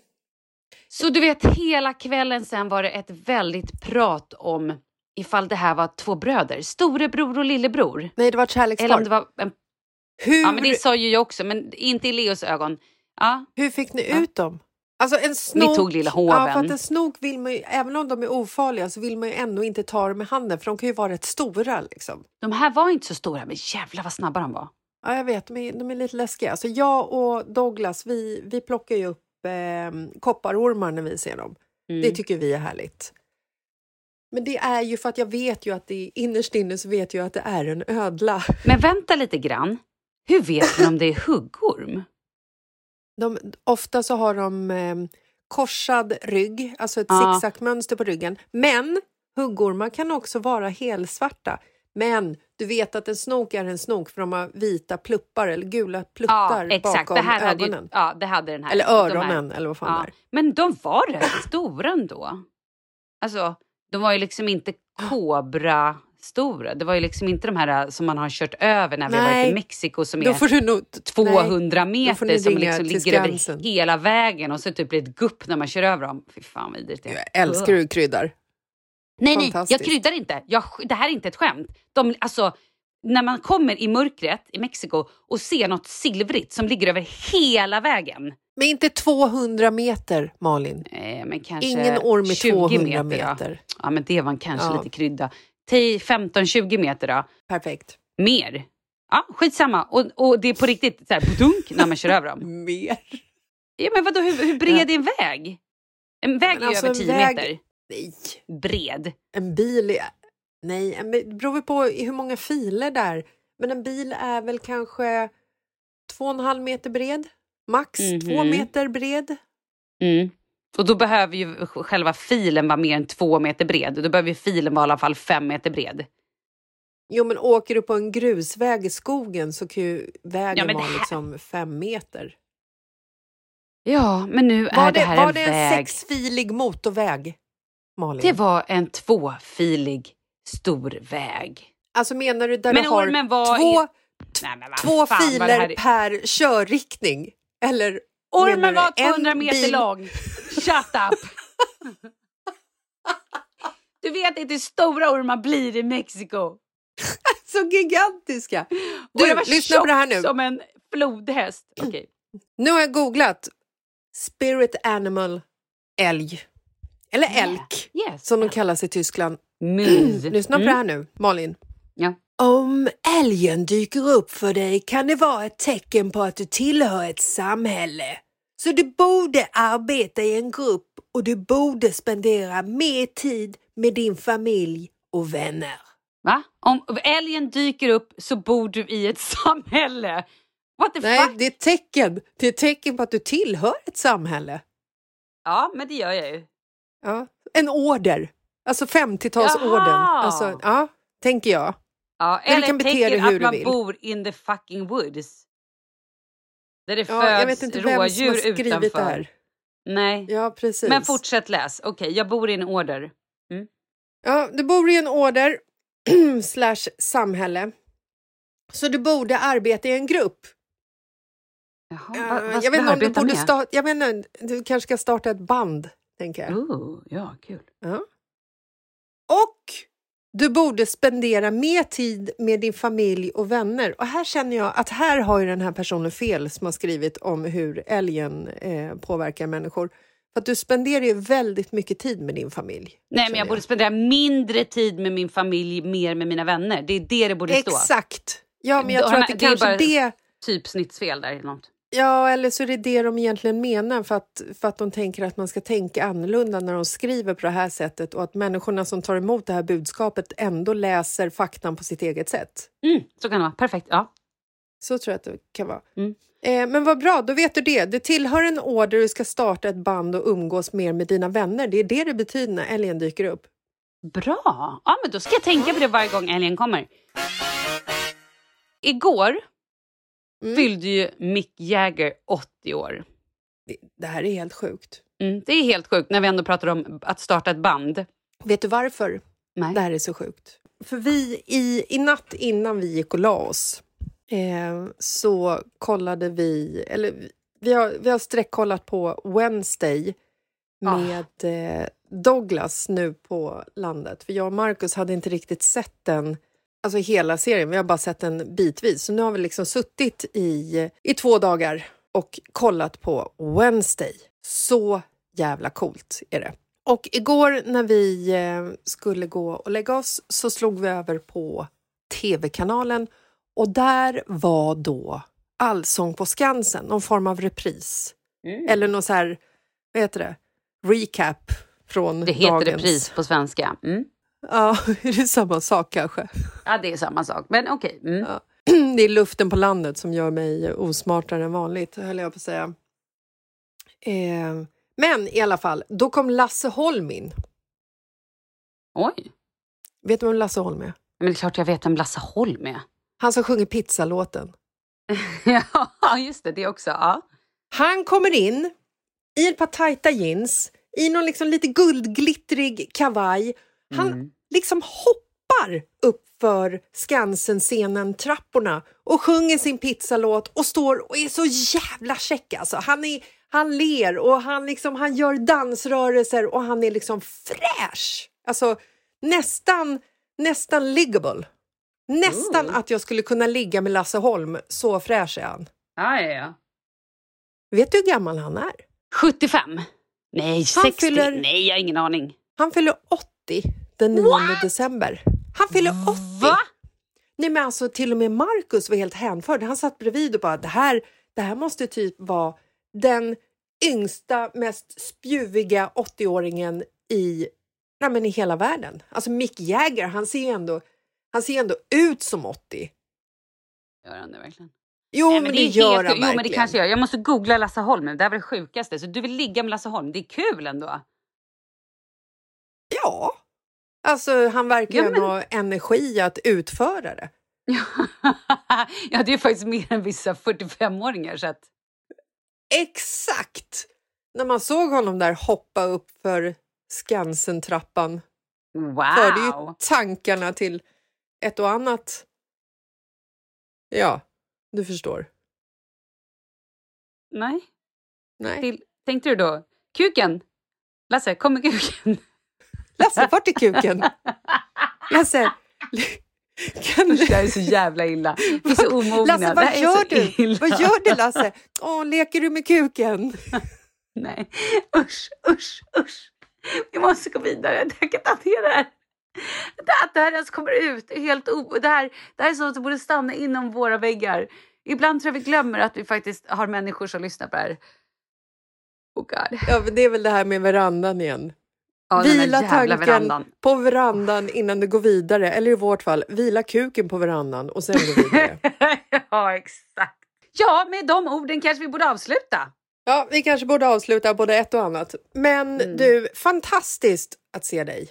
Så du vet, hela kvällen sen var det ett väldigt prat om ifall det här var två bröder, storebror och lillebror. Nej, det var ett Eller om kärlekspar. det var en, Hur, ja men det sa ju jag också, men inte i Leos ögon. Ja, hur fick ni Ja. ut dem? Alltså en snok, tog lilla Ja, hoven. för att en snok vill man ju, även om de är ofarliga så vill man ju ändå inte ta dem med handen för de kan ju vara rätt stora liksom. de här var inte så stora, men jävlar vad snabba de var. Ja, jag vet, de är, de är lite läskiga. Alltså jag och Douglas, vi, vi plockar ju upp eh, kopparormar när vi ser dem. Mm. Det tycker vi är härligt. Men det är ju för att jag vet ju att det innerst inne så vet jag att det är en ödla. Men vänta lite grann. Hur vet man om det är huggorm? De, ofta så har de eh, korsad rygg, alltså ett Ja. zigzagmönster på ryggen. Men huggormar kan också vara helsvarta. Men du vet att en snok är en snok för de har vita pluppar eller gula Ja, pluttar exakt. bakom Det här hade ju, ögonen. ja, det hade den här. Eller öronen eller vad fan Ja. det är. Men de var rätt stora ändå. Alltså, de var ju liksom inte kobra stora. Det var ju liksom inte de här äh, som man har kört över när vi har varit Nej. i Mexiko som Då är nog... 200 då får ni meter som liksom ligger över hela vägen och så typ blir det ett gupp när man kör över dem. Fy fan vad vidrigt det är. Jag älskar hur du kryddar. Nej, nej, jag kryddar inte. Jag, det här är inte ett skämt. De, alltså, när man kommer i mörkret i Mexiko och ser något silvrigt som ligger över hela vägen. Men inte 200 meter, Malin. Eh, men kanske Ingen orm i 20 200 meter. meter. Ja. ja, men det var kanske Ja. lite krydda. 10, 15-20 meter då. Perfekt. Mer. Ja, skitsamma. Och, och det är på riktigt så här, dunk när man kör över dem. Mer? Ja, men vadå, hur, hur bred är en väg? En väg Men är alltså, över en 10 väg- meter Nej. bred. En bil är... Nej, en det beror på hur många filer där. Men en bil är väl kanske två och en halv meter bred. Max två Mhm. meter bred. Mm. Och då behöver ju själva filen vara mer än två meter bred. Då behöver ju filen vara i alla fall fem meter bred. Jo, men åker du på en grusväg i skogen så kan ju vägen Ja, vara här- liksom fem meter. Ja, men nu Var är det det, här var en det en väg. sexfilig motorväg, Malin? Det var en tvåfilig stor väg. Alltså menar du där Men du har var två, i- Nej, men vad två fan, filer här är- per körriktning? Eller Ormen du var en 200 meter bil- lång. Shut up! Du vet inte hur stora ormar blir i Mexiko. Så gigantiska! Och det Du, var lyssna på det här nu. som en flodhäst. Okej. Nu har jag googlat spirit animal älg. Eller elk, Yes. som de kallas i Tyskland. Mus. Lyssna på det här nu, Malin. Ja. Om älgen dyker upp för dig kan det vara ett tecken på att du tillhör ett samhälle. Så du borde arbeta i en grupp och du borde spendera mer tid med din familj och vänner. Va? Om älgen dyker upp så bor du i ett samhälle. What the Nej, fuck? det är tecken. Det är ett tecken på att du tillhör ett samhälle. Ja, men det gör jag ju. Ja. En order. Alltså 50-talsorden. Jaha! Alltså, ja, tänker jag. Ja, du eller kan bete dig hur att man bor in the fucking woods. Där det Ja, jag föds vet inte vem som har skrivit utanför. det här. Nej, Ja, precis. men fortsätt läs. Okej, jag bor i en order. Ja, du bor i en order slash samhälle. Så du borde arbeta i en grupp. Jaha, Eh, vad, vad jag vet inte om du borde starta... Jag menar, du kanske ska starta ett band, tänker jag. Oh, ja, kul. Ja. Och du borde spendera mer tid med din familj och vänner. Och här känner jag att här har ju den här personen fel som har skrivit om hur älgen eh, påverkar människor. För att du spenderar ju väldigt mycket tid med din familj. Nej, men jag borde spendera mindre tid med min familj, mer med mina vänner. Det är det det borde stå. Exakt! Ja, men jag Då tror att det det är kanske bara- det... Typ snittsfel där eller något. Ja, eller så är det det de egentligen menar för att, för att de tänker att man ska tänka annorlunda när de skriver på det här sättet och att människorna som tar emot det här budskapet ändå läser faktan på sitt eget sätt. Mm, så kan det vara. Perfekt. Ja. Så tror jag att det kan vara. Mm. Eh, men vad bra, då vet du det. Du tillhör en order, du ska starta ett band och umgås mer med dina vänner. Det är det det betyder när älgen dyker upp. Bra! Ja, men då ska jag tänka på det varje gång älgen kommer. Igår Mm. fyllde ju Mick Jagger 80 år. Det, det här är helt sjukt. Mm, det är helt sjukt när vi ändå pratar om att starta ett band. Vet du varför Nej. det här är så sjukt? För vi i, i natt innan vi gick och la oss eh, så kollade vi, eller vi- har, vi har sträckkollat på Wednesday med eh, Douglas nu på landet. För jag och Marcus hade inte riktigt sett den, alltså hela serien, vi har bara sett den bitvis. Så nu har vi liksom suttit i, i två dagar och kollat på Wednesday. Så jävla coolt är det. Och igår när vi eh, skulle gå och lägga oss så slog vi över på tv-kanalen och där var då Allsång på Skansen, någon form av repris. Eller någon så här, vad heter det, recap från Det heter dagens... repris på svenska. Mm. Ja, är det samma sak kanske? Ja, det är samma sak. Men okej. Mm. Ja. Det är luften på landet som gör mig osmartare än vanligt, höll jag på att säga. Eh, men i alla fall, då kom Lasse Holm in. Oj. Vet du vem Lasse Holm är? Men det är klart jag vet vem Lasse Holm är. Han som sjunger pizzalåten. ja, just det. Det också. Ja. Han kommer in i ett par tajta jeans, i någon liksom lite guldglittrig kavaj. Han Mm. liksom hoppar upp för Skansen-scenen, trapporna och sjunger sin pizzalåt och står och är så jävla check alltså. Han, är, han ler och han, liksom, han gör dansrörelser och han är liksom fräsch. Alltså nästan, nästan liggable. Nästan att jag skulle kunna ligga med Lasse Holm, så fräsch är han. Ja, ja, ja. Vet du hur gammal han är? 75? Nej, 60? fyller- Nej, jag har ingen aning. Han fyller 80 den 9 december. Han fyller 80! Va? Nej men alltså till och med Marcus var helt hänförd. Han satt bredvid och bara det här, det här måste typ vara den yngsta, mest spjuviga 80-åringen i, nej, men i hela världen. Alltså Mick Jagger, han ser ändå, han ser ändå ut som 80. Gör han det verkligen? Jo, Nej, men det, är gör helt- han verkligen. Jo, men det kanske gör. Jag måste googla Lasse Holm. Det här var det sjukaste. Så du vill ligga med Lasse Holm? Det är kul ändå. Ja. Alltså han verkar Ja, men- ha energi att utföra det. ja, det är faktiskt mer än vissa 45-åringar. Så att... Exakt! När man såg honom där hoppa upp för Skansen-trappan förde ju Wow! tankarna till ett och annat. Ja, du förstår. Nej. Nej. Till, tänkte du då? Kuken? Lasse, kommer kuken? Lasse, vart är kuken? Lasse, kan Det här är du... så jävla illa. Vi är så omogna. Lasse, Det vad gör du? illa. Vad gör du, Lasse? Åh, leker du med kuken? Nej, usch, usch, usch. Vi måste gå vidare. Jag kan inte hantera det här. Det här, det här ens kommer ut. Helt o- det, här, det här är sånt som borde stanna inom våra väggar. Ibland tror jag vi glömmer att vi faktiskt har människor som lyssnar på det här. Oh God. Ja, det är väl det här med verandan igen. Ja, vila tanken verandan. på verandan innan du går vidare. Eller i vårt fall, vila kuken på verandan och sen gå vidare. ja, exakt. Ja, med de orden kanske vi borde avsluta. ja, vi kanske borde avsluta både ett och annat. Men Mm. du, fantastiskt att se dig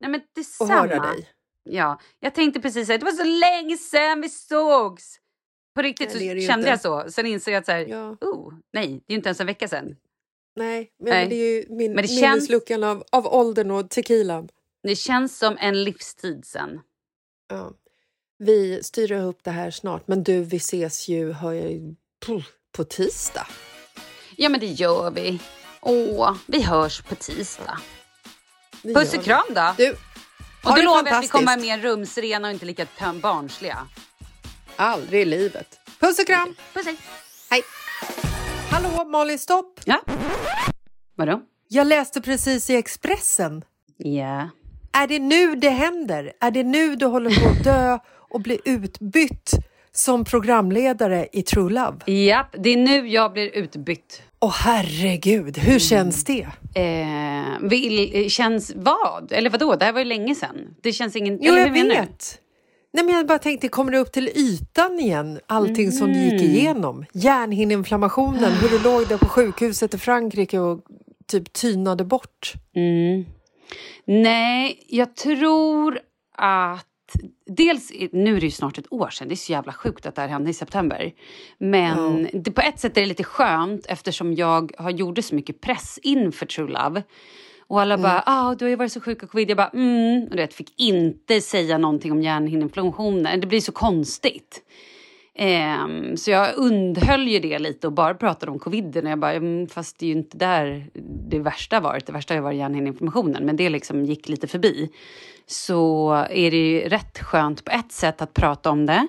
Nej, men och detsamma. höra dig. Ja, jag tänkte precis säga det var så länge sedan vi sågs. På riktigt Nej, så kände inte. jag så. Sen insåg jag att så här, Ja. oh, nej, det är ju inte ens en vecka sedan. Nej, men Nej. det är ju min, Men det känns- minnesluckan av, av åldern och tequilan. Det känns som en livstid sen. Ja. Vi styr upp det här snart, men du, vi ses ju hör jag, på tisdag. Ja, men det gör vi. Åh, vi hörs på tisdag. Det Puss och vi. kram då. Du, och det lovar att vi kommer fantastiskt. mer rumsrena och inte lika barnsliga. Aldrig i livet. Puss och kram! Puss hej. Hej! Hallå, Malin, stopp! Ja. Vadå? Jag läste precis i Expressen. Ja. Är det nu det händer? Är det nu du håller på att dö och bli utbytt som programledare i True Love? Japp, det är nu jag blir utbytt. Åh herregud, hur känns det? Eh, vill, eh, känns vad? Eller vadå? Det här var ju länge sedan. Det känns ingen... Jo, eller jag vet. Nej, men jag bara tänkte, kommer det upp till ytan igen? Allting som du Mm. gick igenom? Hjärnhinneinflammationen, hur du låg där på sjukhuset i Frankrike och typ tynade bort. Mm. Nej, jag tror att... Dels, nu är det ju snart ett år sedan, det är så jävla sjukt att det här hände i september. Men det, på ett sätt är det lite skönt eftersom jag har gjort så mycket press inför True Love. Och alla bara, ah, du har ju varit så sjuk av covid. Jag bara, mm. Och du vet, fick inte säga någonting om hjärnhinneinflammationen. Det blir så konstigt. Ehm, så jag undhöll ju det lite och bara pratade om coviden. Och jag bara, mm, fast det är ju inte där det värsta varit. Det värsta har ju varit hjärnhinneinflammationen. Men det liksom gick lite förbi. Så är det ju rätt skönt på ett sätt att prata om det.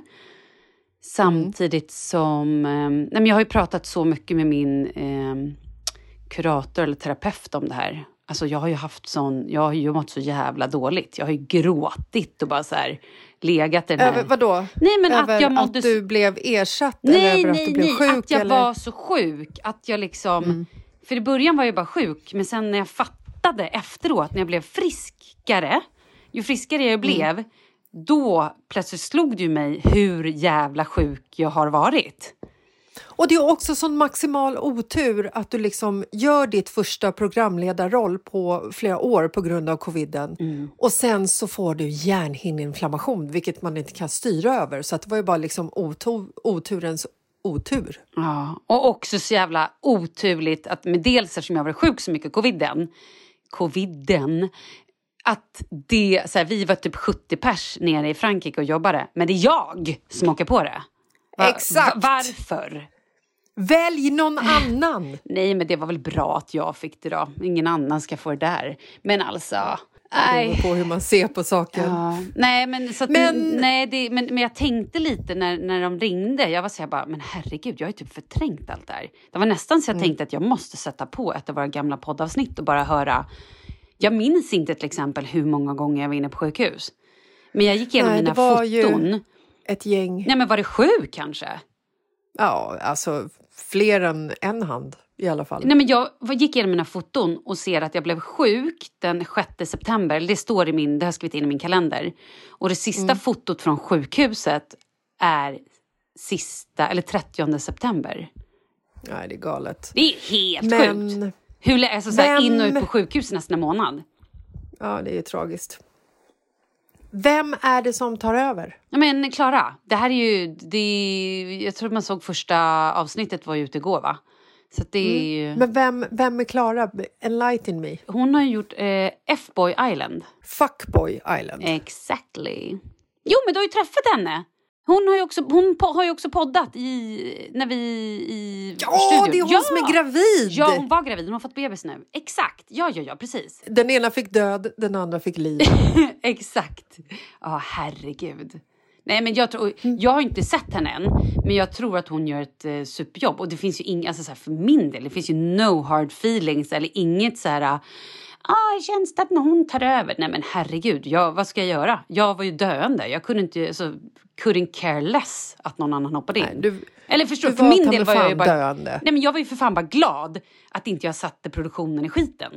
Samtidigt som... ehm, nej men jag har ju pratat så mycket med min ehm, kurator eller terapeut om det här. Alltså jag har ju haft sån, jag har ju mått så jävla dåligt. Jag har ju gråtit och bara så här legat i den här... Över vadå? Nej, men att över jag mådde att du blev ersatt eller Nej, över att nej, du blev nej. sjuk? att jag eller? Mm. var så sjuk. Att jag liksom... För i början var jag bara sjuk, men sen när jag fattade efteråt, när jag blev friskare, ju friskare Mm. jag blev, då plötsligt slog det ju mig hur jävla sjuk jag har varit. Och det är också sån maximal otur att du liksom gör ditt första programledarroll på flera år på grund av coviden Mm. och sen så får du hjärnhinneinflammation vilket man inte kan styra över så att det var ju bara liksom otur, oturens otur. Ja, och också så jävla oturligt att med dels eftersom jag var sjuk så mycket coviden, coviden, att det, så här, vi var typ 70 pers nere i Frankrike och jobbade, men det är jag som åker på det. Va- Exakt. va- varför? Välj någon annan! Nej, men det var väl bra att jag fick det då. Ingen annan ska få det där. Men alltså, Det nej. på hur man ser på saken. Ja, nej, men, så att, Men- nej, det, men, men jag tänkte lite när, när de ringde. Jag var så här bara, men herregud, jag har ju typ förträngt allt det här. Det var nästan så jag tänkte att jag måste sätta på ett av våra gamla poddavsnitt och bara höra. Jag minns inte till exempel hur många gånger jag var inne på sjukhus. Men jag gick igenom Nej, mina det var ju- foton. Ett gäng. Nej, men var det sju kanske? Ja, alltså fler än en hand i alla fall. Nej, men jag gick igenom mina foton och ser att jag blev sjuk den 6 september. Det står i min, det har jag skrivit in i min kalender. Och det sista Mm. fotot från sjukhuset är sista, eller 30 september. Nej, det är galet. Det är helt sjukt. Men Hur, lä- alltså, så här, Vem- in och ut på sjukhus nästan en månad. ja, det är tragiskt. Vem är det som tar över? Ja, men Klara, det här är ju... Det jag tror man såg första avsnittet var ju ute igår va? Så det är ju, Mm. Men vem, vem är Klara? Enlighten me. Hon har ju gjort eh, F-boy Island. Fuckboy Island. Exactly. Jo, men du har ju träffat henne. Hon har ju också, hon po- har ju också poddat i, när vi i Ja, studion. det är hon som är gravid! Ja, hon var gravid. Hon har fått bebis nu. Exakt. Ja, ja, ja, precis. Den ena fick död, den andra fick liv. Exakt. Ja, herregud. Nej, men jag, tror, Mm. jag har inte sett henne än, men jag tror att hon gör ett eh, superjobb. Och det finns ju inga, alltså så här, för min del, det finns ju no hard feelings eller inget så här... Ah, känns det att hon tar över? Nej men herregud, jag, vad ska jag göra? Jag var ju döende. Jag kunde inte, alltså, couldn't care less att någon annan hoppade in. Nej, du- Eller förstår du för min del var jag ju bara... döende. Nej men jag var ju för fan bara glad att inte jag satte produktionen i skiten.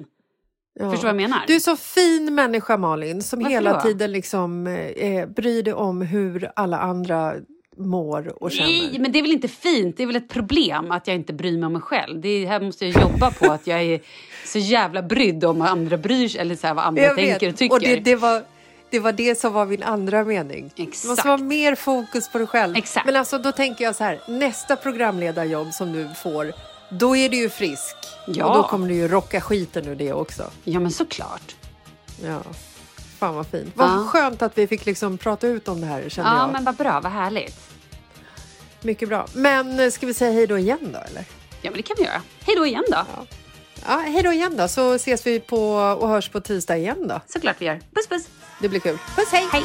Förstår du vad jag menar? Du är så fin människa Malin som Varför hela då? tiden liksom, eh, bryr dig om hur alla andra mår och känner. Nej, men det är väl inte fint? Det är väl ett problem att jag inte bryr mig om mig själv. Det här måste jag jobba på, att jag är så jävla brydd om vad andra bryr sig, eller så här, vad andra Jag tänker vet. och tycker. Och det, det, var, det var det som var min andra mening. Det Exakt. måste vara mer fokus på dig själv. Exakt. Men alltså då tänker jag så här, nästa programledarjobb som du får, då är du ju frisk. Ja. Och då kommer du ju rocka skiten ur det också. Ja, men såklart. Ja. Fan vad fint. Vad Ja. skönt att vi fick liksom prata ut om det här kände Ja, jag. men vad bra, vad härligt. Mycket bra. Men eh, ska vi säga hej då igen då eller? Ja, men det kan vi göra. Hej då igen då. Ja, hej då igen då så ses vi på och hörs på tisdag igen då. Såklart vi gör. Puss puss. Det blir kul. Puss hej! Hej.